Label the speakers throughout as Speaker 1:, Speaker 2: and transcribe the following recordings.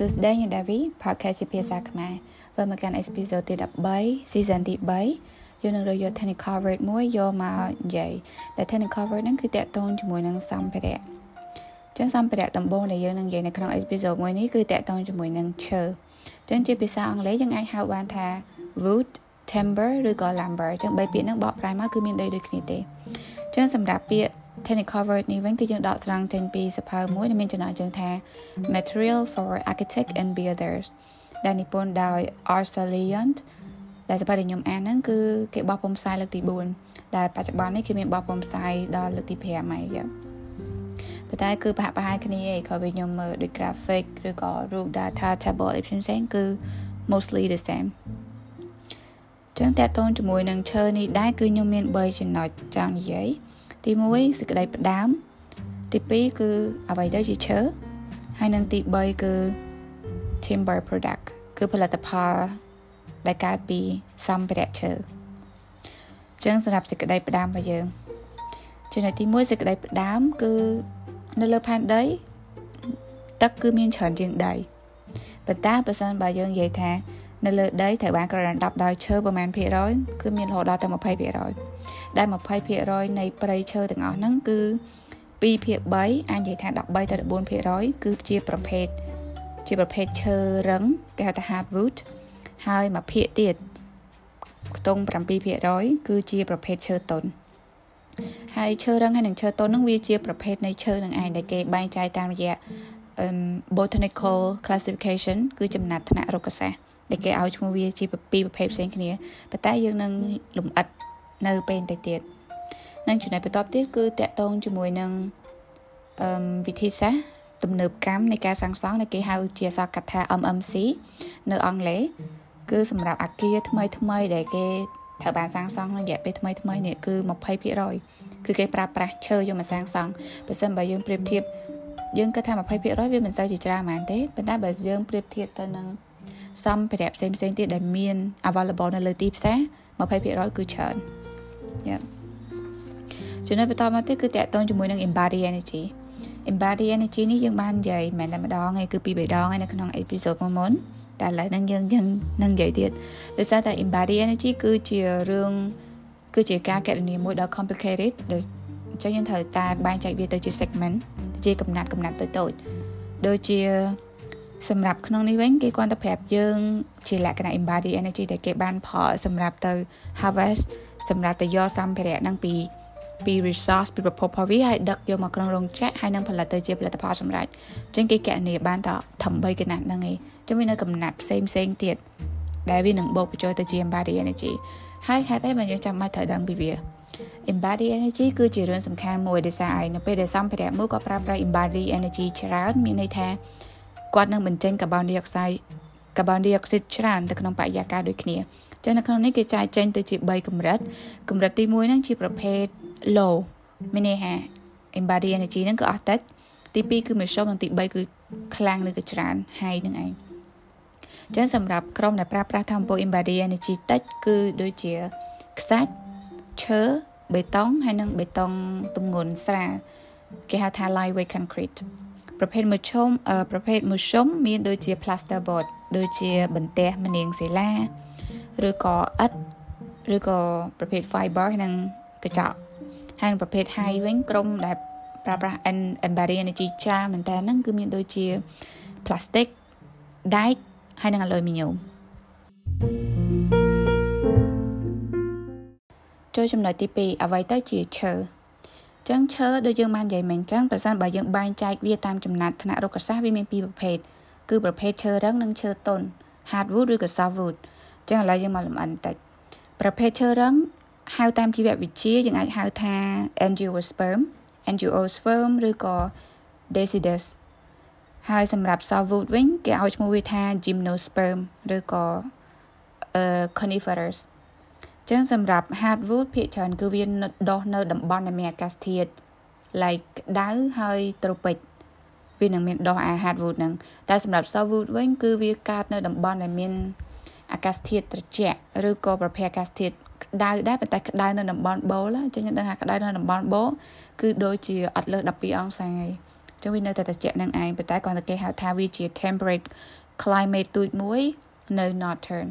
Speaker 1: សួស្តីញដាវី podcast ជាភាសាខ្មែរវិលមកកាន់ episode ទី13 season ទី3យើងនឹងរើសយក technical word មួយយកមកនិយាយដែល technical word ហ្នឹងគឺតាក់ទងជាមួយនឹងសម្ភារៈចឹងសម្ភារៈដំបូងដែលយើងនឹងនិយាយនៅក្នុង episode មួយនេះគឺតាក់ទងជាមួយនឹងឈើចឹងជាភាសាអង់គ្លេសយើងអាចហៅបានថា wood timber ឬក៏ lumber ចឹងបីពាក្យហ្នឹងបកប្រែមកគឺមានដីដូចគ្នាទេចឹងសម្រាប់ពាក្យ technical word នេះវិញគឺយើងដកស្រង់ចេញពីសភៅមួយដែលមានចំណងជើងថា Material for Architect and Builders ដែលនិពន្ធដោយ Arthur Leon ដែលសភៅដែលខ្ញុំអានហ្នឹងគឺគេបោះពុម្ពផ្សាយលើកទី4ដែលបច្ចុប្បន្ននេះគឺមានបោះពុម្ពផ្សាយដល់លើកទី5ហើយយ៉ាប៉ុន្តែគឺប្រហាក់ប្រហែលគ្នាឯងគ្រាន់តែខ្ញុំមើលដូច graphic ឬក៏រូប data table អីផ្សេងៗគឺ mostly the same ចឹងតើតូនជាមួយនឹងឈើនេះដែរគឺខ្ញុំមាន3ចំណុចចង់និយាយ ទី1សេចក្តីផ្ដាំទី2គឺអ្វីទៅជាឈើហើយនិងទី3គឺ timber product គឺផលិតផលដែលកើតពីសម្ភារៈឈើចឹងសម្រាប់សេចក្តីផ្ដាំរបស់យើងចំណុចទី1សេចក្តីផ្ដាំគឺនៅលើផែនដីទឹកគឺមានច្រើនជាងដីប៉ុន្តែបើសិនបើយើងនិយាយថា នៅលើដីត្រូវបានក្រដាប់ដោយឈើប្រមាណភាគរយគឺមានរហូតដល់តែ20%ដែល20%នៃព្រៃឈើទាំងអស់ហ្នឹងគឺ2ភាគ3អាចនិយាយថា13ទៅ14%គឺជាប្រភេទជាប្រភេទឈើរឹងគេហៅថា hardwood ហើយមួយភាគទៀតខ្ទង់7%គឺជាប្រភេទឈើទន់ហើយឈើរឹងហើយនិងឈើទន់ហ្នឹងវាជាប្រភេទនៃឈើនឹងឯងដែលគេបែងចែកតាមរយៈ botanical classification គឺចំណាត់ថ្នាក់រុក្ខសាស្ត្រ ដែលគេឲ្យឈ្មោះវាជាពីរប្រភេទផ្សេងគ្នាប៉ុន្តែយើងនឹងលំអិតនៅពេលបន្តិចទៀតនិងចំណុចបន្ទាប់ទៀតគឺតកតងជាមួយនឹងអឺវិធីសាស្ត្រទំនើបកម្មនៃការសាងសង់ដែលគេហៅជាអក្សរកថា MMC នៅអង់គ្លេសគឺសម្រាប់អាគារថ្មីថ្មីដែលគេត្រូវបានសាងសង់ក្នុងរយៈពេលថ្មីថ្មីនេះគឺ20%គឺគេប្រើប្រាស់ឈើយកមកសាងសង់បើសិនបើយើងប្រៀបធៀបយើងគិតថា20%វាមិនសូវជាច្រើនហ្មងទេប៉ុន្តែបើយើងប្រៀបធៀបទៅនឹង សម្ភារៈផ្សេងផ្សេងទៀតដែលមាន available នៅលើទីផ្សារ20%គឺច្រើនយ៉ាចំណុចបន្តមកទៀតគឺតកតងជាមួយនឹង embody energy embody energy នេះយើងបាននិយាយមិនតែម្ដងទេគឺពីរបីដងហើយនៅក្នុង episode មុនមុនតែឥឡូវហ្នឹងយើងយើងនឹងនិយាយទៀតដោយសារតែ embody energy គឺជារឿងគឺជាការកណនាមួយដ៏ complicated ដែលអញ្ចឹងយើងត្រូវតែបែងចែកវាទៅជា segment ជាកំណាត់កំណាត់តូចតូចដូចជា សម្រាប់ក្នុងនេះវិញគេគាត់ទៅប្រាប់យើង ជាលក្ខណៈ embody energy ដែលគេបានផលសម្រាប់ទៅ harvest សម្រាប់ទៅយកសម្ភារៈហ្នឹងពីពី resource ពីប្រភពផលវាហើយដឹកយកមកក្នុងរោងចក្រហើយនឹងផលិតទៅជាផលិតផលសម្រាប់អញ្ចឹងគេកណនីបានត8កណាត់ហ្នឹងឯងចឹងវានៅកំណាត់ផ្សេងផ្សេងទៀតដែលវានឹងបូកបញ្ចូលទៅជា embody energy ហើយហេតុអីបើយើងចាំបាច់ត្រូវដឹងពីវា embody energy គឺជារឿងសំខាន់មួយដែលសារឯងនៅពេលដែលសម្ភារៈមួយក៏ប្រើប្រាស់ embody energy ច្រើនមានន័យថា គាត់នឹងបញ្ចេញកាបូនឌីអុកសាយកាបូនឌីអុកស៊ីតច្រើនទៅក្នុងបរិយាកាសដូចគ្នាចឹងនៅក្នុងនេះគេចែកចេញទៅជា3កម្រិតកម្រិតទី1ហ្នឹងជាប្រភេទ low មានន័យថា embody energy ហ្នឹងគឺអស់តិចទី2គឺមធ្យមនិងទី3គឺខ្លាំងឬក៏ច្រើន high នឹងឯងចឹងសម្រាប់ក្រុមដែលប្រើប្រាស់ធម្មពល embody energy តិចគឺដូចជាខ្សាច់ឈើបេតុងហើយនិងបេតុងទម្ងន់ស្រាលគេហៅថា lightweight concrete ប្រភេទមធ្យមប្រភេទមធ្យមមានដូចជា plasterboard ដូចជាបន្ទះម្នាងសិលាឬក៏ឥដ្ឋឬក៏ប្រភេទ fiber និងកញ្ចក់ហើយប្រភេទ high វិញក្រុមដែលប្រើប្រាស់ embody energy ច្រើនមែនតើហ្នឹងគឺមានដូចជា plastic ដែកហើយនិង aluminium ចូលចំណុចទី2អ្វីទៅជាឈើ ចឹងឈើដូចយើងបាននិយាយមិញចឹងប្រសិនបើយើងបែងចែកវាតាមចំណាត់ថ្នាក់រុក្ខសាស្ត្រវាមានពីរប្រភេទគឺប្រភេទឈើរឹងនិងឈើទន់ hardwood ឬក៏ softwood ចឹងឥឡូវយើងមកលម្អិនបន្តិចប្រភេទឈើរឹងហៅតាមជីវវិទ្យាយើងអាចហៅថា angiosperm angiosperm ឬក៏ decidus ហើយសម្រាប់ softwood វិញគេឲ្យឈ្មោះវាថា gymnosperm ឬក៏ coniferous ចឹងសម្រាប់ hardwood ភាគច្រើនគឺវាដុះនៅតំបន់ដែលមានអាកាសធាតុ like ក្តៅហើយ tropic វានឹងមានដុះអា hardwood ហ្នឹងតែសម្រាប់ softwood វិញគឺវាកើតនៅតំបន់ដែលមានអាកាសធាតុត្រជាក់ឬក៏ប្រភេទអាកាសធាតុក្តៅដែរប៉ុន្តែក្តៅនៅតំបន់បូលអញ្ចឹងយើងដឹងថាក្តៅនៅតំបន់បូលគឺដូចជាអត់លើស12អង្សាចឹងវានៅតែត្រជាក់នឹងឯងប៉ុន្តែគ្រាន់តែគេហៅថាវាជា temperate climate ទូចមួយនៅ northern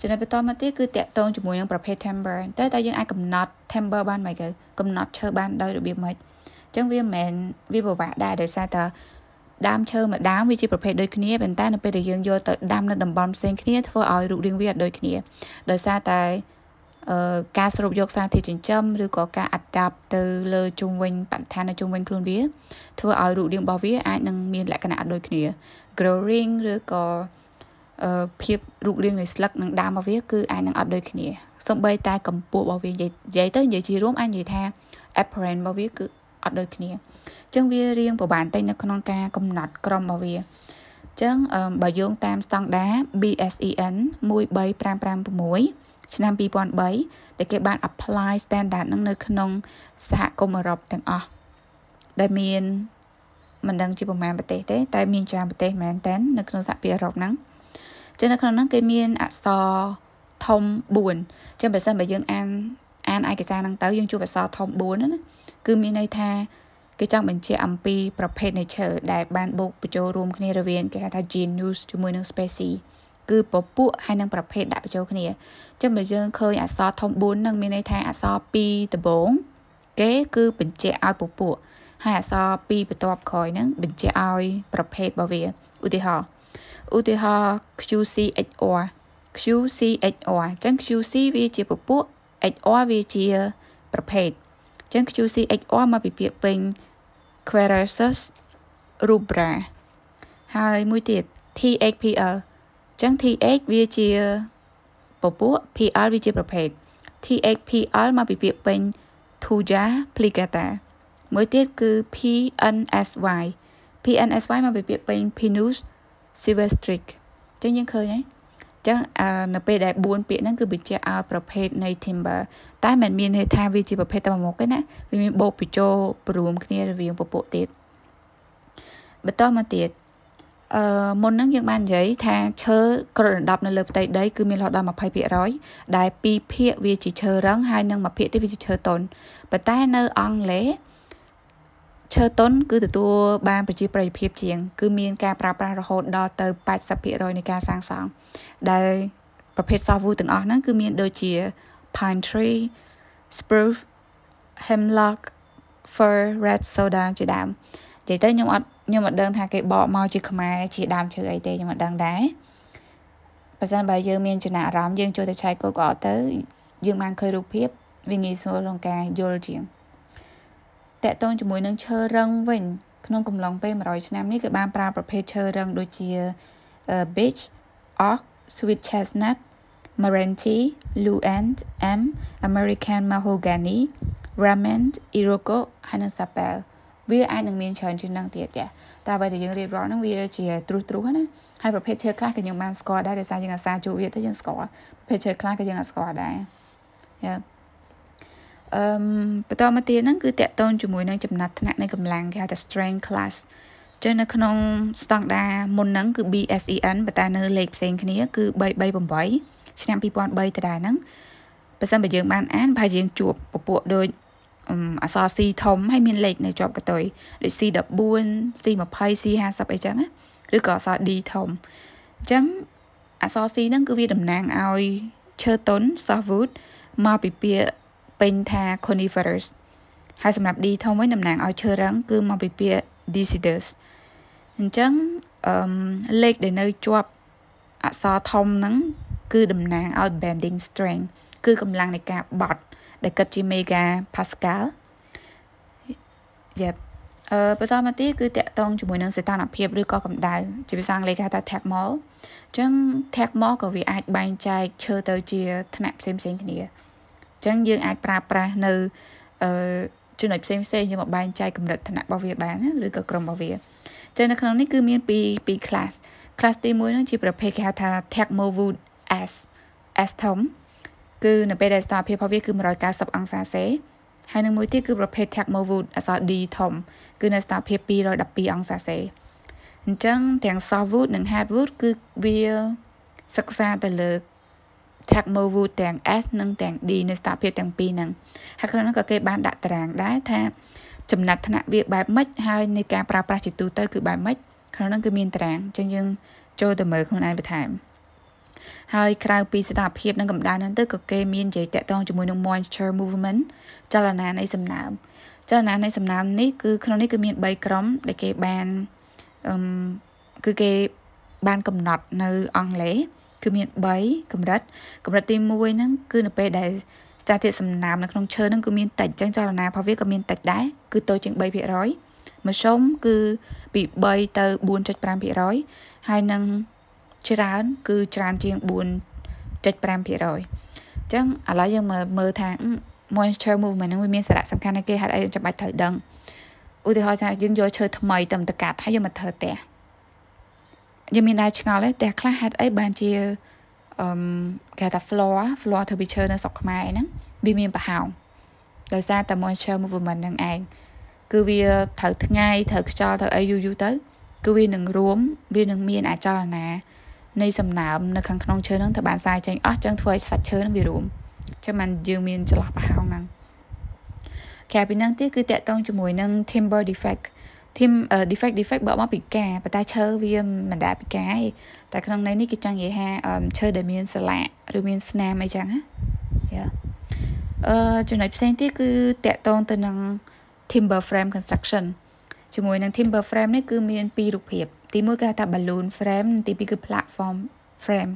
Speaker 1: ចំណុចបន្តមកទៀតគឺតកតងជាមួយនឹងប្រភេទ timber តែតើយើងអាចកំណត់ timber បានមិនគេកំណត់ឈើបានដោយរបៀបម៉េចអញ្ចឹងវាមិនមែនវាពិបាកដែរដោយសារតើដើមឈើមួយដើមវាជាប្រភេទដូចគ្នាប៉ុន្តែនៅពេលដែលយើងយកទៅដាំនៅតំបន់ផ្សេងគ្នាធ្វើឲ្យរូបរាងវាអត់ដូចគ្នាដោយសារតែអឺការស្រូបយកសារធាតុចិញ្ចឹមឬក៏ការអាដាប់ទៅលើជុំវិញបរិស្ថាននៅជុំវិញខ្លួនវាធ្វើឲ្យរូបរាងរបស់វាអាចនឹងមានលក្ខណៈដូចគ្នា growing ឬក៏ ភាពរូបរាងនៃស្លឹកនិងដើមរបស់វាគឺអាចនឹងអត់ដូចគ្នាសូម្បីតែកម្ពស់របស់វានិយាយទៅនិយាយជារួមអាចនិយាយថា apparent របស់វាគឺអត់ដូចគ្នាអញ្ចឹងវារៀងប្រហែលតិចនៅក្នុងការកំណត់ក្រុមរបស់វាអញ្ចឹងបើយោងតាមស្តង់ដារ BSEN 13556ឆ្នាំ2003ដែលគេបាន apply standard នឹងនៅក្នុងសហគមន៍អឺរ៉ុបទាំងអស់ដែលមានមិនដឹងជាប្រមាណប្រទេសទេតែមានច្រើនប្រទេសមែនតើនៅក្នុងសហភាពអឺរ៉ុបហ្នឹង ចឹងនៅក្នុងហ្នឹងគេមានអក្សរធំ4ចឹងបើសិនបើយើងអានអានឯកសារហ្នឹងទៅយើងជួបអក្សរធំ4ណាគឺមានន័យថាគេចង់បញ្ជាក់អំពីប្រភេទនៃឈើដែលបានបូកបញ្ចូលរួមគ្នារវាងគេហៅថា genus ជាមួយនឹង species គឺពពួកហើយនឹងប្រភេទដាក់បញ្ចូលគ្នាចឹងបើយើងឃើញអក្សរធំ4នឹងមានន័យថាអក្សរ2ដំបូងគេគឺបញ្ជាក់ឲ្យពពួកហើយអក្សរ2បន្ទាប់ក្រោយហ្នឹងបញ្ជាក់ឲ្យប្រភេទរបស់វាឧទាហរណ៍ ឧទាហរណ៍ QCHR QCHR អញ្ចឹង QC វាជាពពួក HR វាជាប្រភេទអញ្ចឹង QCHR មកពីពាក្យពេញ Quercus rubra ហើយមួយទៀត THPL អញ្ចឹង TH វាជាពពួក PL វាជាប្រភេទ THPL មកពីពាក្យពេញ Thuja plicata មួយទៀតគឺ PNSY PNSY មកពីពាក្យពេញ Pinus silvestric អញ្ចឹងយើងឃើញហើយចឹងនៅពេលដែល4ពាក្យហ្នឹងគឺបញ្ជាក់ឲ្យប្រភេទនៃ timber តែមិនមានន័យថាវាជាប្រភេទតែមួយមុខទេណាវាមានបូកបញ្ចូលព្រមគ្នារវាងពពួកទៀតបន្តមកទៀតអឺមុនហ្នឹងយើងបាននិយាយថាឈើក្រដណ្ដប់នៅលើផ្ទៃដីគឺមានរហូតដល់20%ដែល2ភាគវាជាឈើរឹងហើយនិង1ភាគទៀតវាជាឈើទន់ប៉ុន្តែនៅអង់គ្លេស ឈើទុនគឺទទួលបានប្រជាប្រិយភាពជាង គឺមានការប្រើប្រាស់រហូតដល់ទៅ80%នៃការសាងសង់ដែលប្រភេទ softwood ទាំងអស់ហ្នឹងគឺមានដូចជា pine tree spruce hemlock fir red soda ជាដើមនិយាយទៅខ្ញុំអត់ខ្ញុំអត់ដឹងថាគេបកមកជាខ្មែរជាដើមឈើអីទេខ្ញុំអត់ដឹងដែរបើសិនបើយើងមានចំណាក់អារម្មណ៍យើងចូលទៅឆែក Google ទៅយើងបានឃើញរូបភាពវាងាយស្រួលក្នុងការយល់ជាង តកតងជាមួយនឹងឈើរឹងវិញក្នុងកំឡុងពេល100ឆ្នាំនេះគឺបានប្រើប្រភេទឈើរឹងដូចជា beech oak sweet chestnut Meranti, Luant, M, American Mahogany, Ramend, Iroko ហើយនិង Sapel វាអាចនឹងមានច្រើនជាងនឹងទៀតចាតែអ្វីដែលយើងរៀបរាប់ហ្នឹងវាជាទ្រុសទ្រុសណាហើយប្រភេទឈើខ្លះក៏យើងបានស្គាល់ដែរដោយសារយើងអាសាជួបវាទៅយើងស្គាល់ប្រភេទឈើខ្លះក៏យើងអាចស្គាល់ដែរយ៉ា អឺបន្តមកទៀតហ្នឹងគឺតកតូនជាមួយនឹងចំណាត់ថ្នាក់នៃកម្លាំងគេហៅថា strength class ចឹងនៅក្នុងស្តង់ដារមុនហ្នឹងគឺ BSEN ប៉ុន្តែនៅលេខផ្សេងគ្នាគឺ338ឆ្នាំ2003ដដែលហ្នឹងបើសិនបើយើងបានអានប្រហែលយើងជួបពពួកដូចអក្សរ C ធំហើយមានលេខនៅជាប់កតុយដូច C14 C20 C50 អីចឹងណាឬក៏អក្សរ D ធំអញ្ចឹងអក្សរ C ហ្នឹងគឺវាតំណាងឲ្យឈើតុន softwood មកពីពាក្យ ពេញថា coniferous ហើយសម្រាប់ D ធំវិញតំណាងឲ្យឈើរឹងគឺមកពីពាក្យ deciduous អញ្ចឹងអឺលេខដែលនៅជាប់អក្សរធំហ្នឹងគឺតំណាងឲ្យ bending strength គឺកម្លាំងនៃការបត់ ដែលគិតជា mega pascal យ៉ាអឺបន្តមកទៀតគឺតកតងជាមួយនឹងសីតុណ្ហភាពឬក៏កម្ដៅជាភាសាអង់គ្លេសគេហៅថា thermal អញ្ចឹង thermal ក៏វាអាចបែងចែកឈើទៅជាថ្នាក់ផ្សេងផ្សេងគ្នាអញ្ចឹងយើងអាចប្រើប្រាស់នៅអឺចំណុចផ្សេងផ្សេងយើងមកបែងចែកកម្រិតឋានៈរបស់វាបានឬក៏ក្រុមរបស់វាចឹងនៅក្នុងនេះគឺមានពីរពីរ class class ទី1នោះជាប្រភេទគេហៅថា Thermowood S S ធំគឺនៅពេលដែលស្ថានភាពរបស់វាគឺ190អង្សាសេហើយនឹងមួយទៀតគឺប្រភេទ Thermowood អក្សរ D ធំគឺនៅស្ថានភាព212អង្សាសេអញ្ចឹងទាំង softwood និង hardwood គឺវាសិក្សាទៅលើ Thermowood ទាំង S និងទាំង D នៅស្ថានភាពទាំងពីរហ្នឹងហើយក្នុងនោះក៏គេបានដាក់តារាងដែរថាចំណាត់ថ្នាក់វាបែបម៉េចហើយនៃការប្រើប្រាស់ជាទូទៅគឺបែបម៉េចក្នុងនោះគឺមានតារាងអញ្ចឹងយើងចូលទៅមើលខ្លួនឯងបន្ថែមហើយក្រៅពីស្ថានភាពនិងកម្ដៅហ្នឹងទៅក៏គេមាននិយាយតាក់ទងជាមួយនឹង moisture movement ចលនានៃសំណើមចលនានៃសំណើមនេះគឺក្នុងនេះគឺមាន3ក្រុមដែលគេបានអឺគឺគេបានកំណត់នៅអង់គ្លេស គឺមាន3កម្រិតកម្រិតទី1ហ្នឹងគឺនៅពេលដែលស្ថានភាពសំណើមនៅក្នុងឈើហ្នឹងគឺមានតិចអញ្ចឹងចលនារបស់វាក៏មានតិចដែរគឺតូចជាង3%មធ្យមគឺពី3ទៅ4.5%ហើយនឹងច្រើនគឺច្រើនជាង4.5%អញ្ចឹងឥឡូវយើងមើលមើលថា moisture movement ហ្នឹងវាមានសារៈសំខាន់ណាស់គេហេតុអីចាំបាច់ត្រូវដឹងឧទាហរណ៍ថាយើងយកឈើថ្មីទៅកាត់ហើយយកមកធ្វើផ្ទះ យើងមានដែរឆ្ងល់ទេផ្ទះខ្លះហេតុអីបានជាអឺគេថា floor floor ធ្វើពីឈើនៅស្រុកខ្មែរហ្នឹងវាមានប្រហោងដោយសារតែ moisture movement ហ្នឹងឯងគឺវាត្រូវថ្ងៃត្រូវខ្យល់ត្រូវអីយូរយូរទៅ គឺវានឹងរួមវានឹងមានអាចលនានៃសំណើមនៅខាងក្នុងឈើហ្នឹងទៅបានផ្សាយចេញអស់ចឹងធ្វើឲ្យសាច់ឈើហ្នឹងវារួមចឹងបានយើងមានចន្លោះប្រហោងហ្នឹងក្រៅពីហ្នឹងទៀតគឺតកតងជាមួយនឹង timber defect team defect defect បើមកពីការប៉ុន្តែឈើវាមិនដែលពីការទេតែក្នុងន័យនេះគេចង់និយាយថាឈើដែលមានស្លាកឬមានស្នាមអីចឹងណាយ៉ាអឺចំណុចផ្សេងទៀតគឺតកតងទៅនឹង timber frame construction ជាមួយនឹង timber frame នេះគឺមានពីររូបភាព ទីមួយគេហៅថា balloon frame ទីពីរគឺ platform frame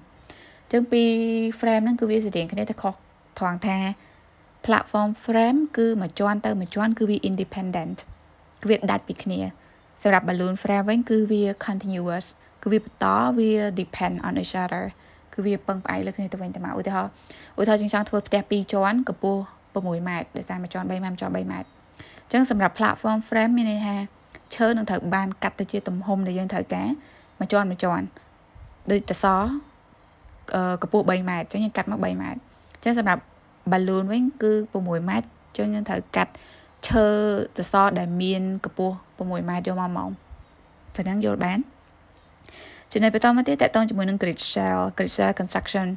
Speaker 1: ចឹងពី frame ហ្នឹងគឺវាស្តៀងគ្នាតែខុសត្រង់ថា platform frame គឺមួយជាន់ទៅមួយជាន់គឺវា independent គឺ វាដាច់ពីគ្នា សម្រាប់ balloon frame វិញគឺវា continuous គឺវាបន្តវា depend on each other គឺវាពឹងផ្អែកលើគ្នាទៅវិញទៅមកឧទាហរណ៍ឧទាហរណ៍ជាងចង់ធ្វើផ្ទះ2ជាន់កម្ពស់6ម៉ែត្រដោយសារមួយជាន់3ម៉ែត្រមួយជាន់3ម៉ែត្រអញ្ចឹងសម្រាប់ platform frame មានន័យថាឈើនឹងត្រូវបានកាត់ទៅជាទំហំដែលយើងត្រូវការមួយជាន់មួយជាន់ដូចតសអឺកម្ពស់3ម៉ែត្រអញ្ចឹងយើងកាត់មក3ម៉ែត្រអញ្ចឹងសម្រាប់ balloon វិញគឺ6ម៉ែត្រអញ្ចឹងយើងត្រូវកាត់ ឈើសសរដែលមានកម្ពស់6ម៉ែត្រយកមកមកប៉ុណ្ណឹងយល់បានចំណុចបន្តមកទៀតតកតងជាមួយនឹង grid shell grid shell construction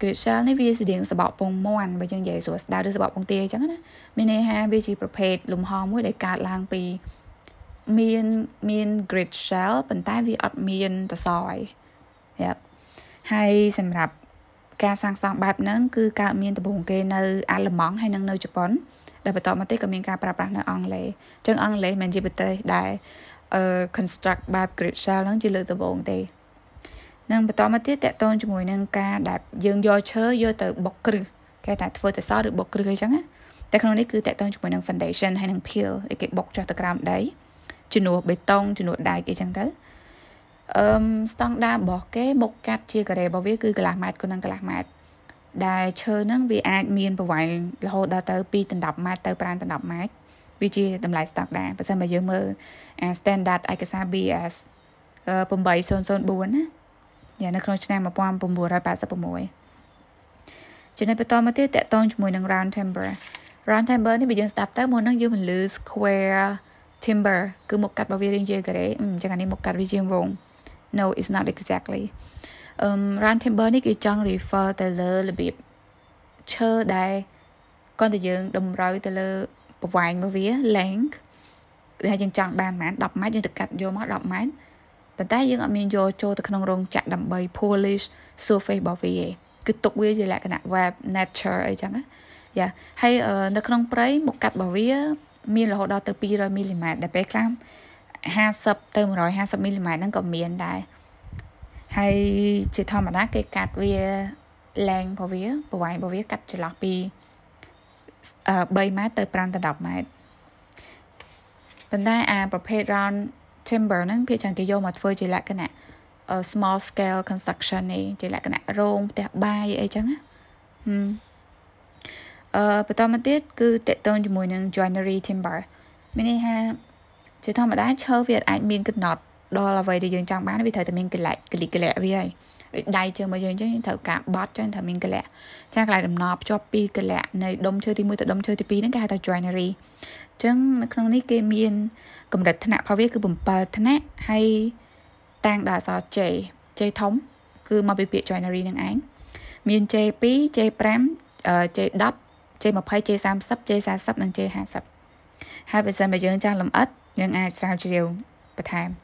Speaker 1: grid shell នេះវាស្តៀងសបកពងមាន់បើយើងនិយាយស្រួលស្ដៅឬសបកពងទាអញ្ចឹងណាមានន័យថាវាជាប្រភេទលំហមួយដែលកើតឡើងពីមានមាន grid shell ប៉ុន្តែវាអត់មានតសអីយ៉ាហើយសម្រាប់ការសាងសង់បែបហ្នឹងគឺកើតមានដំបូងគេនៅអាល្លឺម៉ង់ហើយនិងនៅជប៉ុន ដែលបន្តមកទៀតក៏មានការប្រើប្រាស់នៅអង់គ្លេសអញ្ចឹងអង់គ្លេសមិនជាប្រទេសដែលអឺ construct បែប grid shell ហ្នឹងជាលើកដំបូងទេនឹងបន្តមកទៀតតកតងជាមួយនឹងការដែលយើងយកឈើយកទៅបុកគ្រឹះគេថាធ្វើទៅសឬបុកគ្រឹះអីចឹងណាតែក្នុងនេះគឺតកតងជាមួយនឹង foundation ហើយនឹង peel ដែលគេបុកចុះទៅក្រោមដីជំនួសបេតុងជំនួសដែកអីចឹងទៅអឺស្តង់ដារបស់គេមុខកាត់ជាការ៉េរបស់វាគឺកន្លះម៉ែត្រគុណនឹងកន្លះម៉ែត្រ ដែលឈើហ្នឹងវាអាចមានប្រវែងរហូតដល់ទៅ2ដណ្ដប់ម៉ែត្រទៅ5ដណ្ដប់ម៉ែត្រវាជាតម្លៃស្តង់ដាបើសិនបើយើងមើលអា standard ឯកសារ BS 8004ណាយ៉ានៅក្នុងឆ្នាំ1986ចំណុចបន្តមកទៀតតកតងជាមួយនឹង round timber round timber នេះបើយើងស្ដាប់ទៅមុនហ្នឹងយើងមិនលឺ square timber គឺមុខកាត់របស់វារាងជាការ៉េអញ្ចឹងអានេះមុខកាត់វាជាវង no it's not exactly អឺ round timber នេះគេចង់ refer ទៅលើរបៀបឈើដែលគាត់តែយើងតម្រូវទៅលើប្រវែងរបស់វា length ដែលយើងចង់បានប្រហែល10ម៉ែត្រយើងទៅកាត់យកមក10ម៉ែត្រប៉ុន្តែយើងអត់មានយកចូលទៅក្នុងរោងចក្រដើម្បី polish surface របស់វាទេគឺទុកវាជាលក្ខណៈ web nature អីចឹងណាយ៉ាហើយនៅក្នុងព្រៃមុខកាត់របស់វា មានរហូតដល់ទៅ200មីលីម៉ែត្រដែលពេលខ្លះ50ទៅ150មីលីម៉ែត្រហ្នឹងក៏មានដែរ ហើយជាធម្មតាគេកាត់វាលែងរបស់វាប្រវែងរបស់វាកាត់ចន្លោះពី3ម៉ែត្រទៅ5ទៅ10ម៉ែត្រប៉ុន្តែអាប្រភេទ round timber ហ្នឹងភាគច្រើនគេយកមកធ្វើជាលក្ខណៈ small scale construction នេះជាលក្ខណៈរោងផ្ទះបាយអីចឹងណាអឺបន្តមកទៀតគឺតកតងជាមួយនឹង joinery timber មានន័យថាជាធម្មតាឈើវាអាចមានកំណត់ ដល់អ្វីដែលយើងចង់បានវាត្រូវតែមានកលៈកលិកលៈវាហើយដូចដៃជើងមកយើងអញ្ចឹងត្រូវការបត់ចឹងត្រូវមានកលៈចាកន្លែងដំណប់ភ្ជាប់ពីកលៈនៃដុំឈើទី1ទៅដុំឈើទី2ហ្នឹងគេហៅថា joinery អញ្ចឹងនៅក្នុងនេះគេមានកម្រិតថ្នាក់របស់វាគឺ7ថ្នាក់ហើយតាំងដល់អក្សរ J J ធំ គឺមកពីពាក្យ joinery នឹងឯងមាន J2 J5 J10 J20 J30 J40 និង J50 ហើយបើសិនបើយើងចាស់លំអិតយើងអាចស្រាវជ្រាវបន្ថែម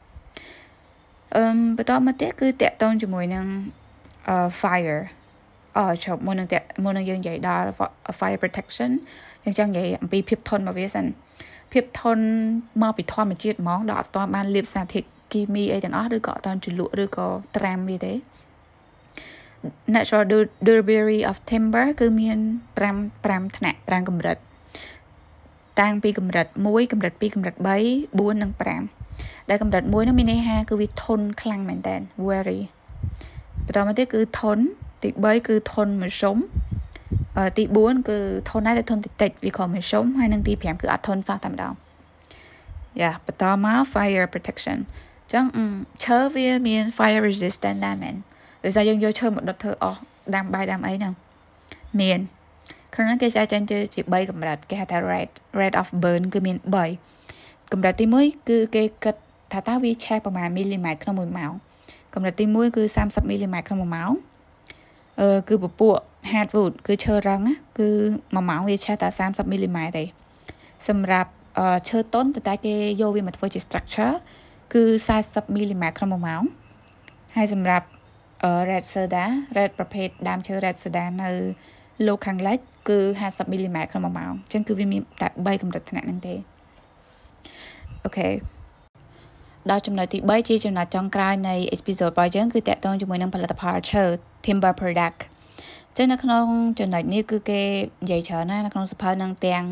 Speaker 1: អឺបន្តមកទៀតគឺតកតងជាមួយនឹង fire អឺជប់មុននឹងមុននឹងយើងនិយាយដល់ fire protection យើងចង់និយាយអំពីភាពធន់របស់វាសិនភាពធន់មកពីធម្មជាតិហ្មងដល់អត់ទាន់បានលាបសារធាតុគីមីអីទាំងអស់ឬក៏អត់ទាន់ជ្រលក់ឬក៏ត្រាំវាទេ natural durability of timber គឺមាន5 5ថ្នាក់5កម្រិត តាំងពីកម្រិត1កម្រិត2កម្រិត3 4និង5 ដែលកម្រិត1នោះមានន័យថាគឺវាធន់ខ្លាំងមែនតើ very បន្តមកទៀតគឺធន់ទី3គឺធន់មធ្យមទី4គឺធន់ដែរតែធន់តិចតិចវាក៏មធ្យមហើយនិងទី5គឺអត់ធន់សោះតែម្ដងយ៉ាបន្តមក fire protection ចឹងឈើវាមាន fire resistant ដែរមែនដោយសារយើងយកឈើមកដុតធ្វើអស់ដាំបាយដាំអីហ្នឹងមានក្នុងគេចែកចេញជា3កម្រិតគេហៅថា rate rate of burn គឺមាន3 កម្រិតទី1គឺគេគិតថាតើវាឆេះប្រមាណមីលីម៉ែត្រក្នុង1ម៉ោងកម្រិតទី1គឺ30មីលីម៉ែត្រក្នុង1ម៉ោងអឺគឺពពួក hardwood គឺឈើរឹងគឺ1ម៉ោងវាឆេះតែ30មីលីម៉ែត្រទេសម្រាប់ឈើទន់តែគេយកវាមកធ្វើជា structure គឺ40មីលីម៉ែត្រក្នុង1ម៉ោងហើយសម្រាប់ red soda red ប្រភេទដើមឈើ red soda នៅលោកខាងលិចគឺ50មីលីម៉ែត្រក្នុង1ម៉ោងអញ្ចឹងគឺវាមានតែ3កម្រិតថ្នាក់ហ្នឹងទេ អូខេដល់ចំណុចទី3ជាចំណុចចុងក្រោយនៃ episode របស់យើងគឺតកតងជាមួយនឹងផលិតផលឈើ timber product ចឹងនៅក្នុងចំណុចនេះគឺគេនិយាយច្រើនណាស់នៅក្នុងសភៅនឹងទាំង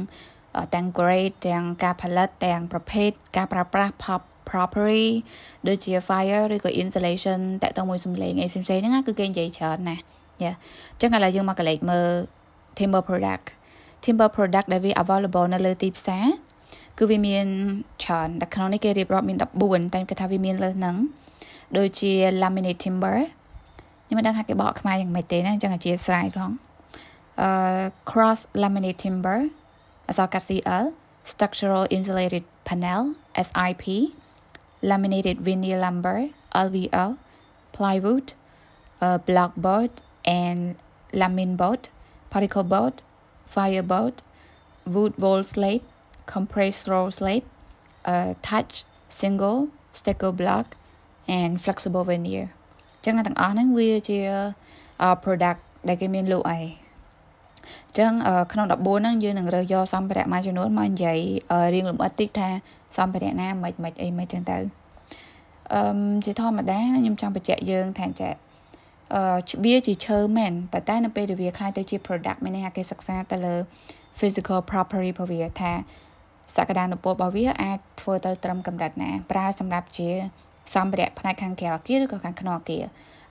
Speaker 1: ទាំង grade ទាំងការផលិតទាំងប្រភេទការប្រើប្រាស់ pop property ដូចជា fire ឬក៏ insulation តកតមួយសំឡេងអីផ្សេងៗហ្នឹងគឺគេនិយាយច្រើនណាស់យ៉ាអញ្ចឹងឥឡូវយើងមកកលេចមើល timber product timber product ដែលវា available នៅលើទីផ្សារ គឺវាមានច្រើនតែក្នុងនេះគេរៀបរាប់មាន14តែគេថាវាមានលើហ្នឹងដូចជា laminate timber ខ្ញុំមិនដឹងថាគេបកខ្មែរយ៉ាងម៉េចទេណាអញ្ចឹងអធិស្ឋានផងអឺ cross laminate timber អក្សរកាត់ CL structural insulated panel SIP laminated vinyl lumber LVL plywood uh, blockboard and lamin board particle board fireboard wood wall slab compressed roll slate, a touch single, stacker block and flexible veneer ចឹងទាំងអស់ហ្នឹងវាជា product ដែលគេមានលក់ឯងចឹងក្នុង14ហ្នឹងយើងនឹងរើសយកសម្ភារៈមួយចំនួនមកនិយាយរៀងលម្អិតតិចថាសម្ភារៈណាមិនមិនអីមិនចឹងទៅអឺជាធម្មតាខ្ញុំចង់បញ្ជាក់យើងថាចាអឺវាជាឈើមែនប៉ុន្តែនៅពេលដែលវាខ្លាយទៅជា product មានន័យថាគេសិក្សាទៅលើ physical property របស់វាថា សក្តានុពលរបស់វាអាចធ្វើទៅត្រឹមកម្រិតណាប្រើសម្រាប់ជាសម្ភារៈផ្នែកខាងក្រៅអគារឬក៏ខាងក្នុងអគារ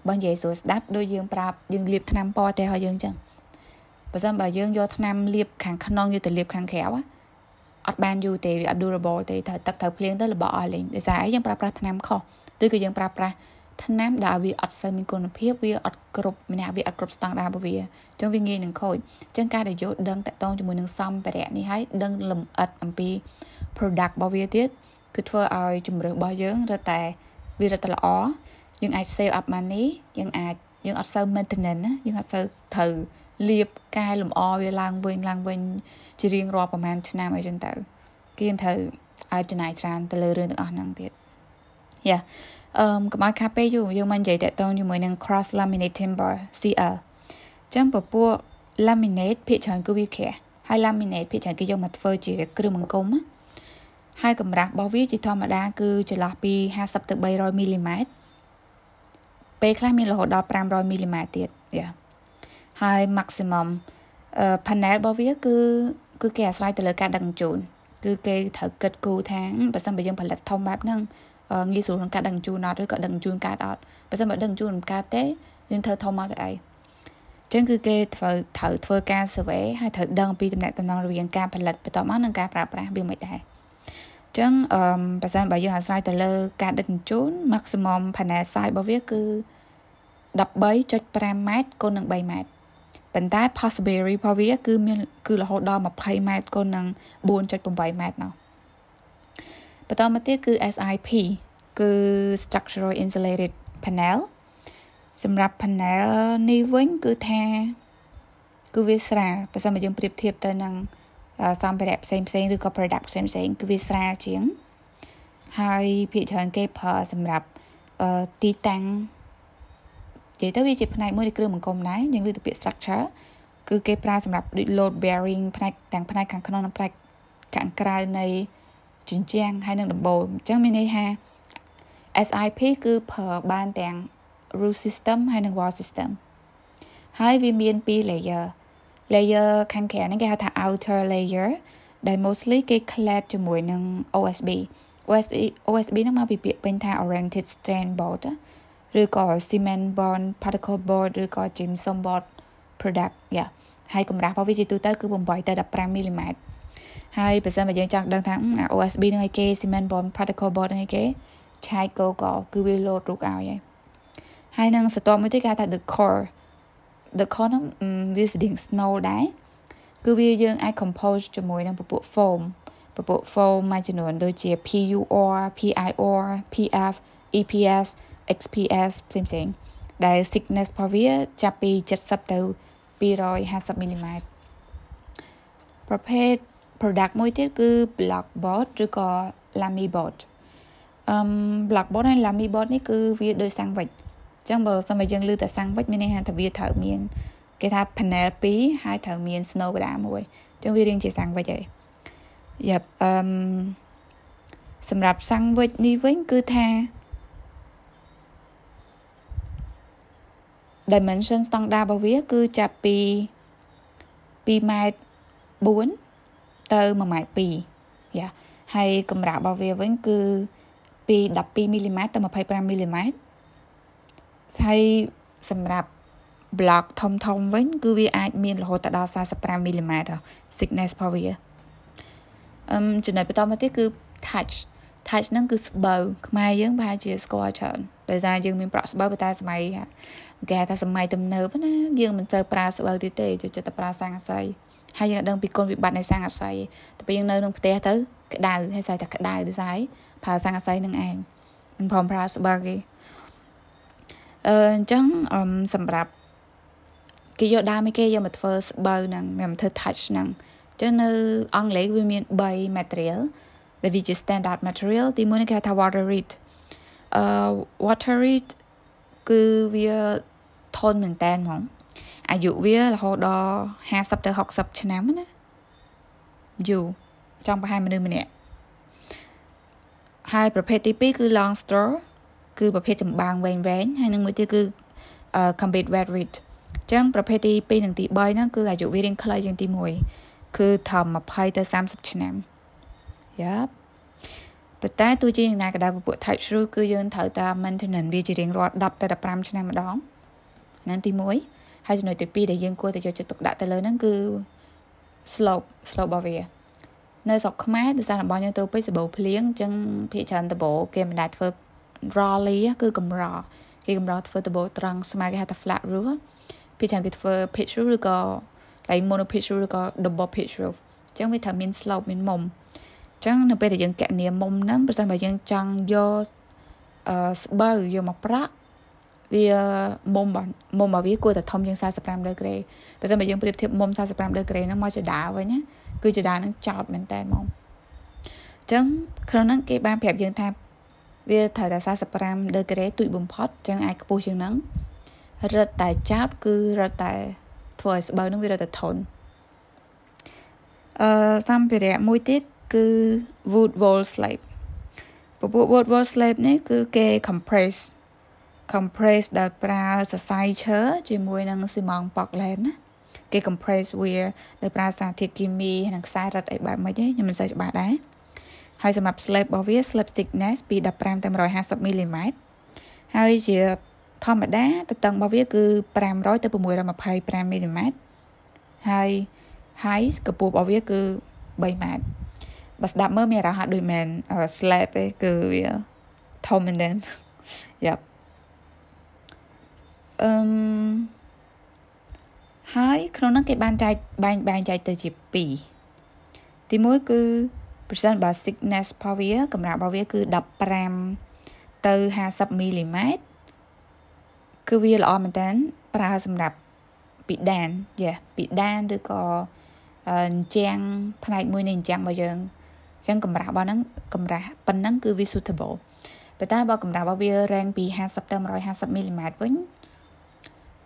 Speaker 1: បើនិយាយស្រួលស្ដាប់ដូចយើងប្រាប់យើងលាបថ្នាំពណ៌តែឲ្យយើងចឹងបើសិនបើយើងយកថ្នាំលាបខាងក្នុងយកទៅលាបខាងក្រៅអត់បានយូរទេវាអត់ durable ទេត្រូវទឹកត្រូវភ្លៀងទៅរបស់អស់លេងដោយសារអីយើងប្រើប្រាស់ថ្នាំខុសឬក៏យើងប្រើប្រាស់ ថ្នាំដែលវាអត់សូវមានគុណភាពវាអត់គ្រប់ម្នាក់វាអត់គ្រប់ស្តង់ដាររបស់វាអញ្ចឹងវាងាយនឹងខូចអញ្ចឹងការដែលយកដឹងតកតងជាមួយនឹងសម្ភារៈនេះហើយដឹងលម្អិតអំពី product របស់វាទៀតគឺធ្វើឲ្យជំរឿរបស់យើងរត់តែវារត់តែល្អយើងអាច save up money យើងអាចយើងអត់សូវ maintenance ណាយើងអត់សូវត្រូវលាបកែលម្អវាឡើងវិញឡើងវិញជារៀងរាល់ប្រហែលឆ្នាំអីចឹងទៅគេត្រូវឲ្យចំណាយច្រើនទៅលើរឿងទាំងអស់ហ្នឹងទៀតយ៉ា អឺកុំឲ្យខាតពេកយូរយើងមកនិយាយតកតងជាមួយនឹង cross laminate timber CL ចឹងពពួក laminate ភាគច្រើនគឺវាក្រាស់ហើយ laminate ភាគច្រើនគេយកមកធ្វើជាគ្រឿងបង្គំហើយកម្រាស់របស់វាជាធម្មតាគឺចន្លោះពី50ទៅ300មីលីម៉ែត្រពេលខ្លះមានរហូតដល់500មីលីម៉ែត្រទៀតយ៉ាហើយ maximum panel របស់វាគឺគឺគេអាស្រ័យទៅលើការដឹកជញ្ជូនគឺគេត្រូវគិតគូរថាបើសិនបើយើងផលិតធំបែបហ្នឹង ងាយស្រួលក្នុងការដឹកជញ្ជូនអត់ឬក៏ដឹកជញ្ជូនកើតអត់បើសិនបើដឹកជញ្ជូនមិនកើតទេយើងធ្វើធំមកទៅអីចឹងគឺគេធ្វើត្រូវធ្វើការ survey ហើយត្រូវដឹងពីតំណែងតំណងរវាងការផលិតបន្តមកនិងការប្រើប្រាស់វាមិនដែរចឹងអឺបើសិនបើយើងអាស្រ័យទៅលើការដឹកជញ្ជូន maximum panel size របស់វាគឺ13.5ម៉ែត្រគុណនឹង3ម៉ែត្រប៉ុន្តែ possibility របស់វា គឺមានគឺរហូតដល់20ម៉ែត្រគុណនឹង4.8ម៉ែត្រនោះ បន្តមកទៀតគឺ SIP គឺ structural insulated panel សម្រាប់ panel នេះវិញគឺថាគឺវាស្រាលបើសិនមកយើងប្រៀបធៀបទៅនឹងសម្ភារៈផ្សេងផ្សេងឬក៏ product ផ្សេងផ្សេងគឺវាស្រាលជាង ហើយភាគច្រើនគេប្រើសម្រាប់ទីតាំងនិយាយទៅវាជាផ្នែកមួយនៃគ្រឿងបង្គុំដែរយើងលើកទៅពាក្យ structure គឺគេប្រើសម្រាប់ដូច load bearing ផ្នែកទាំងផ្នែកខាងក្នុងនិងផ្នែកខាងក្រៅនៃ ជញ្ជាំងហើយនិងដំបូលអញ្ចឹងមានន័យថា SIP គឺប្រើបានទាំង roof system ហើយនិង wall system ហើយវាមាន2 layer layer ខាងក្រៅហ្នឹងគេហៅថា outer layer ដែល mostly គេ clad ជាមួយនឹង OSB OSB OSB ហ្នឹងមកពីពាក្យពេញថា oriented strand board ឬក៏ cement bond particle board ឬក៏ gypsum board product យ៉ាហើយកម្រាស់របស់វាជាទូទៅគឺ8ទៅ15មីលីម៉ែត្រ ហើយបើសិនបើយើងចង់ដឹងថា OSB នឹងឲ្យគេ cement bond particle board នឹងឲ្យគេឆែកកកគឺវាលោតរូបឲ្យហើយហើយនឹងសតមួយទៀតគេថា the core the core ហ្នឹងវាស្តៀង snow ដែរគឺវាយើងអាច compose ជាមួយនឹងពពួក foam ពពួក foam មួយចំនួនដូចជា PUR PIR PF EPS XPS ផ្សេងផ្សេងដែល thickness របស់វាចាប់ពី70ទៅ250មីលីម៉ែត្រប្រភេទ product មួយទៀតគឺ block board ឬក៏ lamy board អឺ block board ហើយ lamy board នេះគឺវាដូចសាំងវិចអញ្ចឹងបើសិនបើយើងលើតែសាំងវិចមានន័យថាវាត្រូវមានគេថា panel 2ហើយត្រូវមាន snow កដាមួយអញ្ចឹងវារៀងជាសាំងវិចហើយយ៉ាប់អឺសម្រាប់សាំងវិចនេះវិញគឺថា dimension standard របស់វា គឺចាប់ពី2ម៉ែត្រ4 ទៅ1ម៉ែត្រ2យ៉ាហើយកម្រាស់របស់វាវិញគឺពី12មីលីម៉ែត្រទៅ25មីលីម៉ែត្រហើយសម្រាប់ block ធំធំវិញ គឺវាអាចមានរហូតដល់45មីលីម៉ែត្រ thickness របស់វាអឹមចំណុចបន្តមកទៀតគឺ touch touch ហ្នឹងគឺស្បូវខ្មែរយើងប្រហែលជាស្គាល់ច្រើនដោយសារយើងមានប្រក់ស្បូវតែសម័យគេហៅថាសម័យទំនើបណាយើងមិនសូវប្រើស្បូវទៀតទេចូលចិត្តតែប្រើសាំងអាស័យ ហើយយើងដឹងពីគុណវិបត្តិនៃសាំងអាស័យតែពេលយើងនៅក្នុងផ្ទះទៅក្តៅហើយស្អីតែក្តៅដូចស្អីប្រើសាំងអាស័យនឹងឯងមិនព្រមប្រើស្បូវគេអឺអញ្ចឹងសម្រាប់គេយកដើមគេយកមកធ្វើស្បូវហ្នឹងមកធ្វើ touch ហ្នឹងអញ្ចឹងនៅអង់គ្លេសវាមាន3 material ដែលវាជា standard material ទីមួយនេះគេហៅថា water reed អឺ water reed គឺវាធន់មែនតើហ្មង អាយុវារហូតដល់50ទៅ60ឆ្នាំណាយូរចង់ប្រហែលមនុស្សម្នាក់ហើយប្រភេទទី2គឺ long straw គឺប្រភេទចម្បាំងវែងវែងហើយនឹងមួយទៀតគឺ combat wet reed អញ្ចឹងប្រភេទទី2និងទី3ហ្នឹងគឺអាយុវារៀងខ្លីជាងទី1គឺធំ20ទៅ30ឆ្នាំយ៉ាប់ប៉ុន្តែទោះជាយ៉ាងណាក៏ដោយពពួក touch screw គឺយើងត្រូវតាម maintenance វាជារៀងរាល់10ទៅ15ឆ្នាំម្ដងហ្នឹងទី1 ហើយចំណុចទី2ដែលយើងគួរតែយកចិត្តទុកដាក់ទៅលើហ្នឹងគឺ slope slope របស់វានៅស្រុកខ្មែរដោយសារតំបន់យើងត្រូពិចសបោភ្លៀងអញ្ចឹងភាគច្រើនដបោគេមិនដែលធ្វើ rolly គឺកម្រគេកម្រធ្វើដបោត្រង់ស្មើគេហៅថា flat roof ភាគច្រើនគេធ្វើ pitch roof ឬក៏ like mono pitch roof ឬក៏ double pitch roof អញ្ចឹងវាត្រូវមាន slope មានមុំចឹងនៅពេលដែលយើងកណនាមុំហ្នឹងប្រសិនបើយើងចង់យកអឺស្បូវយកមកប្រាក់ វាមុំមុំរបស់វាគួរតែធំជាង45ដឺក្រេបើមិនបើយើងប្រៀបធៀបមុំ45ដឺក្រេហ្នឹងមកចដាវិញណាគឺចដាហ្នឹងចោតមែនតើហ្មងអញ្ចឹងក្នុងហ្នឹងគេបានប្រាប់យើងថាវាត្រូវតែ45ដឺក្រេទូចបំផុតអញ្ចឹងអាចខ្ពស់ជាងហ្នឹងរត់តែចោតគឺរត់តែធ្វើឲ្យស្បូវហ្នឹងវារត់តែធន់អឺសម្ភារៈមួយទៀតគឺ wood wall slab ពពួក wood wall slab នេះគឺគេ compress compress ដែលប្រើសរសៃឈើជាមួយនឹងស៊ីម៉ងប៉កឡែនណាគេ compress វាដោយប្រើសារធាតុគីមីនិងខ្សែរឹតអីបែបម៉េចខ្ញុំមិនសូវច្បាស់ដែរហើយសម្រាប់ slab របស់វា slab thickness ពី15ទៅ150មីលីម៉ែត្រហើយជាធម្មតាទទឹងរបស់វាគឺ500ទៅ625មីលីម៉ែត្រហើយ height កម្ពស់របស់វាគឺ3ម៉ែត្របើស្ដាប់មើលមានអារម្មណ៍ដូចមែន slap ទេគឺវាធំមែនទេយ៉ាប់ អឺមហើយក្នុងនោះគេបានចែកបែងបែងចែកទៅជា2ទី1គឺ percent បើ thickness របស់វាកម្រាស់របស់វាគឺ15ទៅ50មីលីម៉ែត្រគឺវាល្អមែនតើប្រើសម្រាប់ពីដានយ៉ាពីដានឬក៏អញ្ចាំងផ្នែកមួយនៃអញ្ចាំងរបស់យើងអញ្ចឹងកម្រាស់របស់ហ្នឹងកម្រាស់ប៉ុណ្ណឹងគឺវា suitable ប៉ុន្តែបើកម្រាស់របស់វា rank ពី50ទៅ150មីលីម៉ែត្រវិញ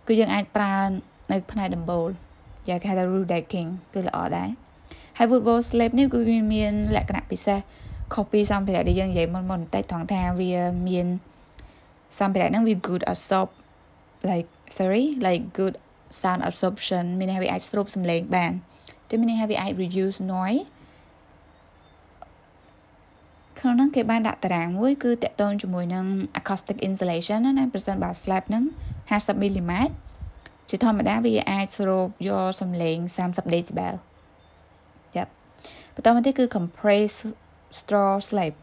Speaker 1: គឺយើងអាចប្រើនៅផ្នែកដំបូលយ៉ាងគេហៅថា rule decking គឺល្អដែរហើយ woodwall slab នេះគឺវាមានលក្ខណៈពិសេសខុសពីសម្ភារៈដែលយើងនិយាយមុនមុនបន្តិចត្រង់ថាវាមានសម្ភារៈហ្នឹងវា good absorb like sorry like good sound absorption មានន័យថាវាអាចស្រូបសំឡេងបានតែមានន័យថាវាអាច reduce noise ក្នុងនោះគេបានដាក់តារាងមួយគឺតកតូនជាមួយនឹង acoustic insulation ណាប្រសិនបើ slab ហ្នឹង50មីលីម៉ែត្រជាធម្មតាវាអាចស្រូបយកសំឡេង30 decibel យ៉ាប់បន្តមកទៀតគឺ compress straw slab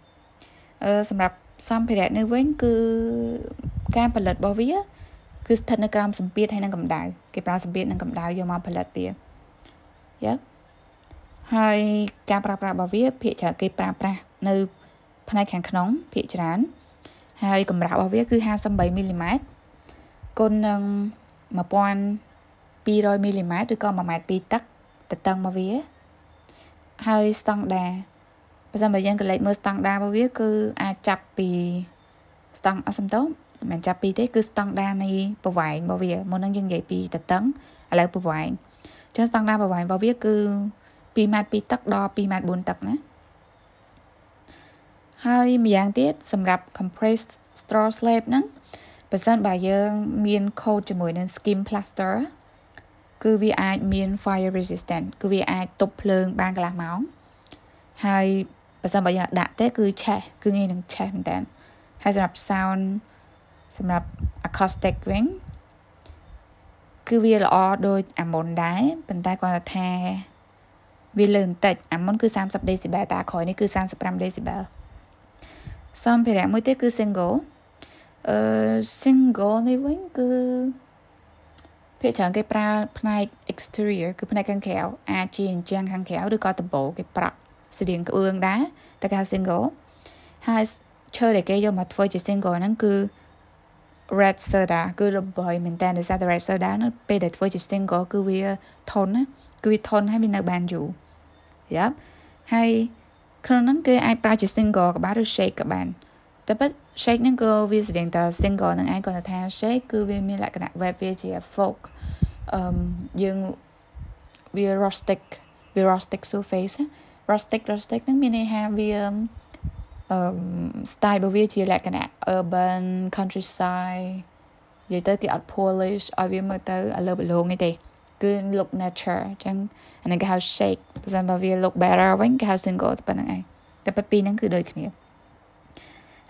Speaker 1: អឺសម្រាប់សម្ភារៈនេះវិញគឺការផលិតរបស់វា គឺស្ថិតនៅក្រោមសម្ពាធហើយនឹងកម្ដៅគេប្រើសម្ពាធនិងកម្ដៅយកមកផលិតវាយ៉ាហើយការប្រើប្រាស់របស់វាភាគច្រើនគេប្រើប្រាស់នៅ ផ្នែកខាងក្នុងភាគច្រើនហើយកម្រាស់របស់វាគឺ53មីលីម៉ែត្រគុណនឹង1200មីលីម៉ែត្រឬក៏1ម៉ែត្រពីទឹកតតឹងរបស់វា ហើយស្តង់ដាបើសិនបើយើងកលេចមើលស្តង់ដារបស់វាគឺអាចចាប់ពីស្តង់អសំតោមិនមែនចាប់ពីទេគឺស្តង់ដានៃប្រវែងរបស់វាមុននឹងយើងនិយាយពីតតឹងឥឡូវប្រវែងអញ្ចឹងស្តង់ដាប្រវែងរបស់វាគឺ2ម៉ែត្រពីទឹកដល់2ម៉ែត្រ4ទឹកណា ហើយម្យ៉ាងទៀតសម្រាប់ compressed straw slab ហ្នឹងបើសិនបើយើងមាន coat ជាមួយនឹង skim plaster គឺវាអាចមាន fire resistant គឺវាអាចទប់ភ្លើងបានកន្លះម៉ោងហើយបើសិនបើយើងដាក់ទេគឺឆេះគឺងាយនឹងឆេះមែនតើហើយសម្រាប់ sound សម្រាប់ acoustic វិញគឺវាល្អដូចអាមុនដែរប៉ុន្តែគាត់ថាវាលើបន្តិចអាមុនគឺ30 decibel តែក្រោយនេះគឺ35 decibel សម្ភារៈមួយទៀតគឺ single អឺ single នេះវិញគឺភាគច្រើនគេប្រើផ្នែក exterior គឺផ្នែកខាងក្រៅអាចជាអញ្ចឹងខាងក្រៅឬក៏ដំបូលគេប្រាក់ស្តៀងក្បឿងដែរតែគេហៅ single ហើយឈើដែលគេយកមកធ្វើជា single ហ្នឹងគឺ red soda គឺល្បីមែនតើដោយសារតែ red soda នៅពេលដែលធ្វើជា single គឺវាធន់ណាគឺវាធន់ហើយវានៅបានយូរយ៉ាប់ហើយ ក្នុងហ្នឹងគឺអាចប្រើជា single ក៏បានឬ shake ក៏បានតែប៉ុត shake ហ្នឹងក៏វាស្តៀងតែ single ហ្នឹងឯងគាត់ថា shake គឺវាមានលក្ខណៈ web វាជា folk អឺយើងវា rustic វា rustic surface rustic rustic ហ្នឹងមានន័យថាវាអឺ style របស់វាជាលក្ខណៈ urban countryside និយាយទៅគេអត់ polish ឲ្យវាមើលទៅឥឡូវបលងទេ គឺ look nature អញ្ចឹងអានេះគេហៅ shake បើមិនបើវា look better វិញគេហៅ single តែប៉ុណ្្នឹងឯងតែពីរហ្នឹងគឺដូចគ្នា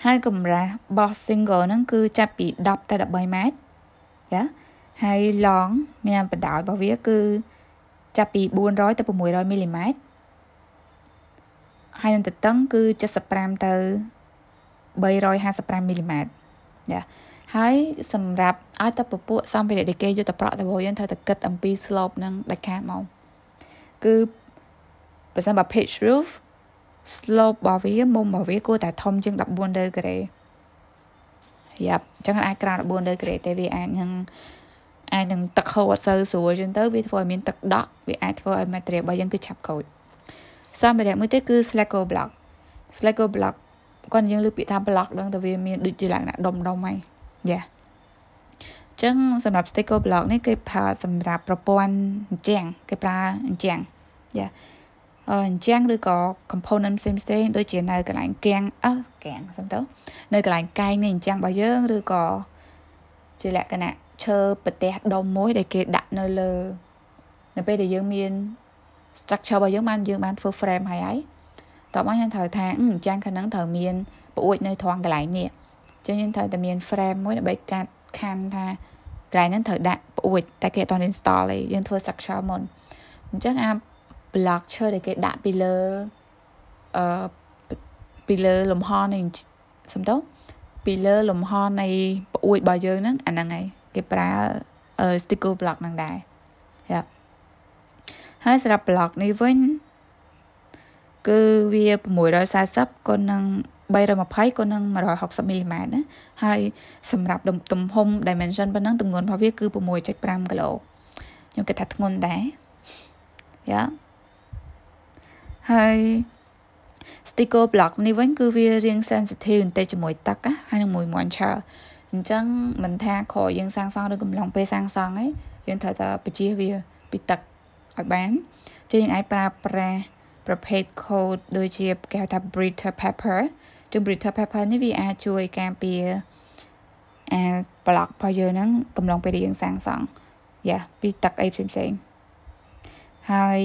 Speaker 1: ហើយកម្រាស់បោះ single ហ្នឹងគឺចាប់ពី10ទៅ13ម៉ែត្រចាហើយ long មានបណ្ដោយរបស់វាគឺចាប់ពី400ទៅ600មីលីម៉ែត្រហើយនឹងទទឹងគឺ75ទៅ355មីលីម៉ែត្រចា ហើយសម្រាប់ឲ្យតែពពួកសម្ភារៈដែលគេយកទៅប្រក់ទៅយើងត្រូវតែគិតអំពី slope នឹងដាច់ខាតមកគឺបើសិនបើ pitch roof slope របស់វាមុំរបស់វាគួរតែធំជាង14ដឺក្រេយ៉ាប់អញ្ចឹងអាចក្រៅ14ដឺក្រេតែវាអាចនឹងអាចនឹងទឹកហូរអត់សូវស្រួលចឹងទៅវាធ្វើឲ្យមានទឹកដក់វាអាចធ្វើឲ្យ material របស់យើងគឺឆាប់ខូចសម្ភារៈមួយទៀតគឺ Slacko block Slacko block គាត់យើងលើកពាក្យថា block ដឹងតែវាមានដូចជាលក្ខណៈដុំដុំហ្នឹង យ៉ាចឹងសម្រាប់ sticker block នេះគេប្រើសម្រាប់ប្រព័ន្ធអញ្ចាំងគេប្រើអញ្ចាំងយ៉ាអញ្ចឹងឬក៏ component ផ្សេងផ្សេងដូចជានៅកន្លែងកាំងអើកាំងសំទៅនៅកន្លែងកែងនៃអញ្ចឹងរបស់យើងឬក៏ជាលក្ខណៈឈើប្រទេសដុំមួយដែលគេដាក់នៅលើនៅពេលដែលយើងមាន structure របស់យើងបានយើងបានធ្វើ frame ហើយហើយតបមកខ្ញុំត្រូវថាអញ្ចឹងខាងហ្នឹងត្រូវមានប្អួយនៅត្រង់កន្លែងនេះអញ្ចឹងយើងត្រូវតែមាន frame មួយដើម្បីកាត់ខណ្ឌថាកន្លែងហ្នឹងត្រូវដាក់ប្អួយតែគេអត់ install ទេយើងធ្វើ structure មុនអញ្ចឹងអា block ឈើដែលគេដាក់ពីលើអឺពីលើលំហនៃសំដៅពីលើលំហនៃប្អួយរបស់យើងហ្នឹងអាហ្នឹងហើយគេប្រើ sticker block ហ្នឹងដែរយ៉ាហើយសម្រាប់ block នេះវិញគឺវា640គុណនឹង 320គុណនឹង160មីលីម៉ែត្រណាហើយសម្រាប់ទំហំ dimension ប៉ុណ្ណឹងទម្ងន់របស់វាគឺ6.5គីឡូខ្ញុំគិតថាធ្ងន់ដែរយ៉ាហើយ sticker block នេះវិញគឺវារៀង sensitive បន្តិចជាមួយទឹកណាហើយនឹងមួយ moisture អញ្ចឹងមិនថាក្រោយយើងសាងសង់ឬកំឡុងពេលសាងសង់ឯងយើងត្រូវតែបញ្ជៀសវាពីទឹកឲ្យបានចឹងយើងអាចប្រើប្រាស់ប្រភេទ code ដូចជាគេហៅថា Brita pepper ជុំ Brita pepper នេះវាអាចជួយការពារអា block របស់យើងហ្នឹងកំឡុងពេលដែលយើងសាងសង់យ៉ាពីទឹកអីផ្សេងៗហើយ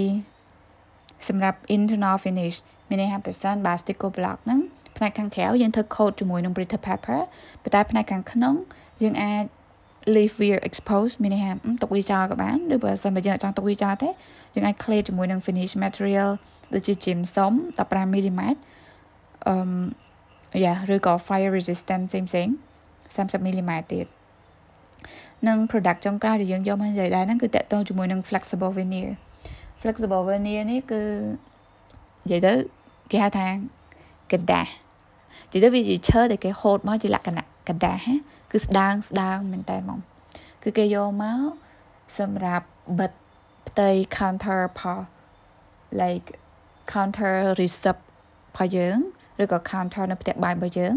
Speaker 1: សម្រាប់ internal finish មានន័យថាប្រសិនបើ sticker block ហ្នឹងផ្នែកខាងក្រៅយើងធ្វើ coat ជាមួយនឹង Brita pepper ប៉ុន្តែផ្នែកខាងក្នុងយើងអាច leave wear expose មានន័យថាទុកវាចោលក៏បានឬបើសិនបើយើងអត់ចង់ទុកវាចោលទេយើងអាច clay ជាមួយនឹង finish material ដូចជា gypsum 15 mm អឺ យ៉ាឬក៏ fire resistant ផ្សេងផ្សេង30 mm ទៀតនិង product ចុងក្រោយដែលយើងយកមកនិយាយដែរហ្នឹងគឺតកតងជាមួយនឹង flexible veneer flexible veneer នេះគឺនិយាយទៅគេហៅថាกระดาษនិយាយទៅវាជាឈើដែលគេហូតមកជាលក្ខណៈกระดาษគឺស្ដើងស្ដើងមែនតើហ្មងគឺគេយកមកសម្រាប់បិទផ្ទៃ counter ផល like counter receipt របស់យើង ឬក៏ counter នៅផ្ទះបាយរបស់យើង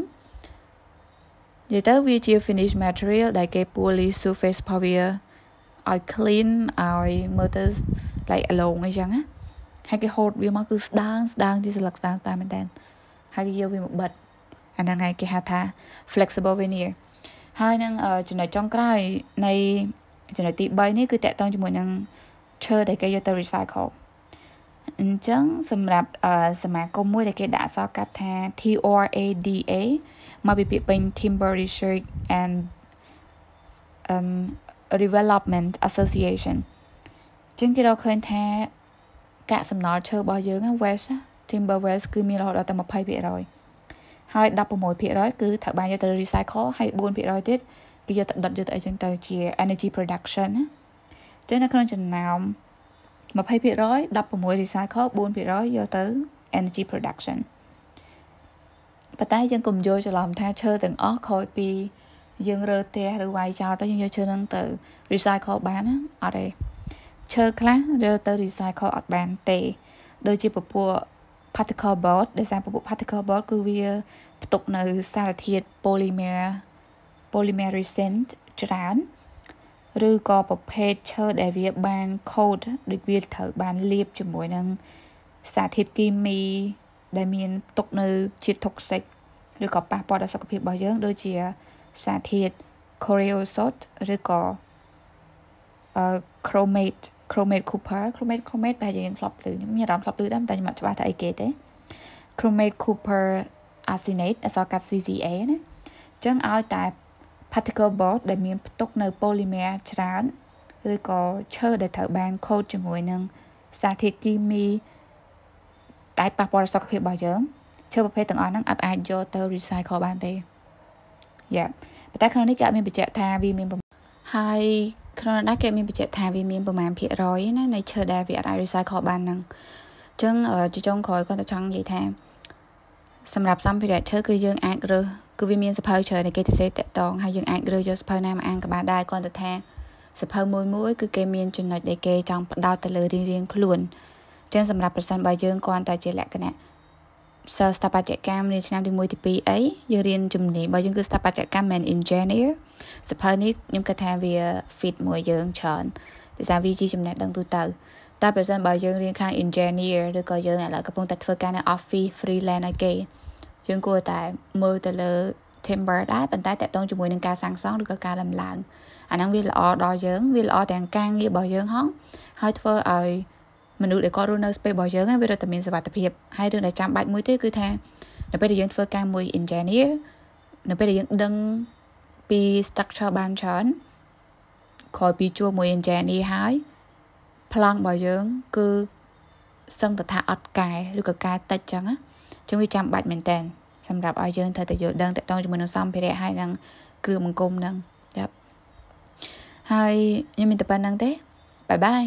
Speaker 1: និយាយទៅវាជា finish material ដែលគេ polish surface របស់វាឲ្យ clean ឲ្យមើលទៅ like alone អីចឹងណាហើយគេហូតវាមកគឺស្ដើងស្ដើងជាស្លឹកស្ដើងតាមមែនតើហើយគេយកវាមកបិទអាហ្នឹងហើយគេហៅថា flexible veneer ហើយនឹងចំណុចចុងក្រោយនៃចំណុចទី3នេះគឺតកតងជាមួយនឹងឈើដែលគេយកទៅ recycle អញ្ចឹងសម្រាប់សមាគមមួយដែលគេដាក់អក្សរកាត់ថា TRADA មកពីពាក្យពេញ Timber Research and um Development Association ជាងគេរកឃើញថាកាកសំណល់ឈើរបស់យើង waste timber waste គឺមានរហូតដល់តែ20%ហើយ16%គឺត្រូវបានយកទៅ recycle ហើយ4%ទៀតគេយកទៅដុតយកទៅអីចឹងទៅជា energy production ណាចឹងនៅក្នុងចំណោម 20% 16 recycle 4%យកទៅ energy production ប៉ុន្តែយើងកុំយល់ច្រឡំថាឈើទាំងអស់ក្រោយពីយើងរើផ្ទះឬវាយចោលទៅយើងយកឈើហ្នឹងទៅ recycle បានណាអត់ទេឈើខ្លះរើទៅ recycle អត់បានទេ ដូចជាពពួក particle board ដោយសារពពួក particle board គឺវាផ្ទុកនៅសារធាតុ polymer polymeriscent ច្រើន ឬក៏ប្រភេទឈើដែលវាបាន coat ដូចវាត្រូវបានលាបជាមួយនឹងសារធាតុគីមីដែលមានផ្ទុកនៅជាតិ toxic ឬក៏ប៉ះពាល់ដល់សុខភាពរបស់យើង ដូចជាសារធាតុ creosote ឬក៏អឺ chromate chromate copper chromate chromate ប្រហែលជាយើងធ្លាប់ឮខ្ញុំមានអារម្មណ៍ធ្លាប់ឮដែរតែខ្ញុំអត់ច្បាស់ថាអីគេទេ chromate copper arsenate អក្សរកាត់ CCA ណាអញ្ចឹងឲ្យតែ particle board ដែលមានផ្ទុកនៅ polymer ច្រើនឬក៏ឈើដែលត្រូវបាន coat ជាមួយនឹងសារធាតុគីមីដែលប៉ះពាល់ដល់សុខភាពរបស់យើងឈើប្រភេទទាំងអស់ហ្នឹងអត់អាចយកទៅ recycle បានទេយ៉ាប៉ុន្តែក្នុងនេះគេអត់មានបញ្ជាក់ថាវាមានហើយក្នុងនោះគេមានបញ្ជាក់ថាវាមានប្រមាណភាគរយណានៃឈើដែលវាអាច recycle បានហ្នឹងអញ្ចឹងជាចុងក្រោយគាត់តែចង់និយាយថាសម្រាប់សម្ភារៈឈើគឺយើងអាចរើស គឺវាមានសភៅច្រើនដែលគេទៅសេតតងហើយយើងអាចរើសយកសភៅណាមកអានក៏បានដែរគ្រាន់តែថាសភៅមួយមួយគឺគេមានចំណុចដែលគេចង់ផ្ដោតទៅលើរៀងរៀងខ្លួនអញ្ចឹងសម្រាប់ប្រសិនបើយើងគ្រាន់តែជាលក្ខណៈសិស្សស្ថាបត្យកម្មរៀនឆ្នាំទី1ទី2អីយើងរៀនជំនាញរបស់យើងគឺស្ថាបត្យកម្មមិន engineer សភៅនេះខ្ញុំគិតថាវា fit មួយយើងច្រើនដោយសារវាជាចំណេះដឹងទូទៅតែប្រសិនបើយើងរៀនខាង engineer ឬក៏យើងឥឡូវកំពុងតែធ្វើការនៅ office freelance ឲ្យគេ យើងគួរតែមើលទៅលើ timber ដែរប៉ុន្តែតកតងជាមួយនឹងការសាងសង់ឬក៏ការដំឡើងអាហ្នឹងវាល្អដល់យើងវាល្អទាំងការងាររបស់យើងហងហើយធ្វើឲ្យមនុស្សដែលគាត់រស់នៅ space របស់យើងវារត់តែមានសុវត្ថិភាពហើយរឿងដែលចាំបាច់មួយទៀតគឺថានៅពេលដែលយើងធ្វើការមួយ engineer នៅពេលដែលយើងដឹងពី structure បានច្រើនក្រោយពីជួបមួយ engineer ហើយប្លង់របស់យើង គឺសឹងតែថាអត់កែឬក៏កែតិចចឹងណាចឹងវាចាំបាច់មែនតើ សម្រាប់ឲ្យយើងត្រូវតែយល់ដឹងតទៅជាមួយនឹងសម្ភារៈហើយនឹងគ្រឿងបង្គំហ្នឹងចា៎ហើយខ្ញុំមានតែប៉ុណ្្នឹងទេបាយបាយ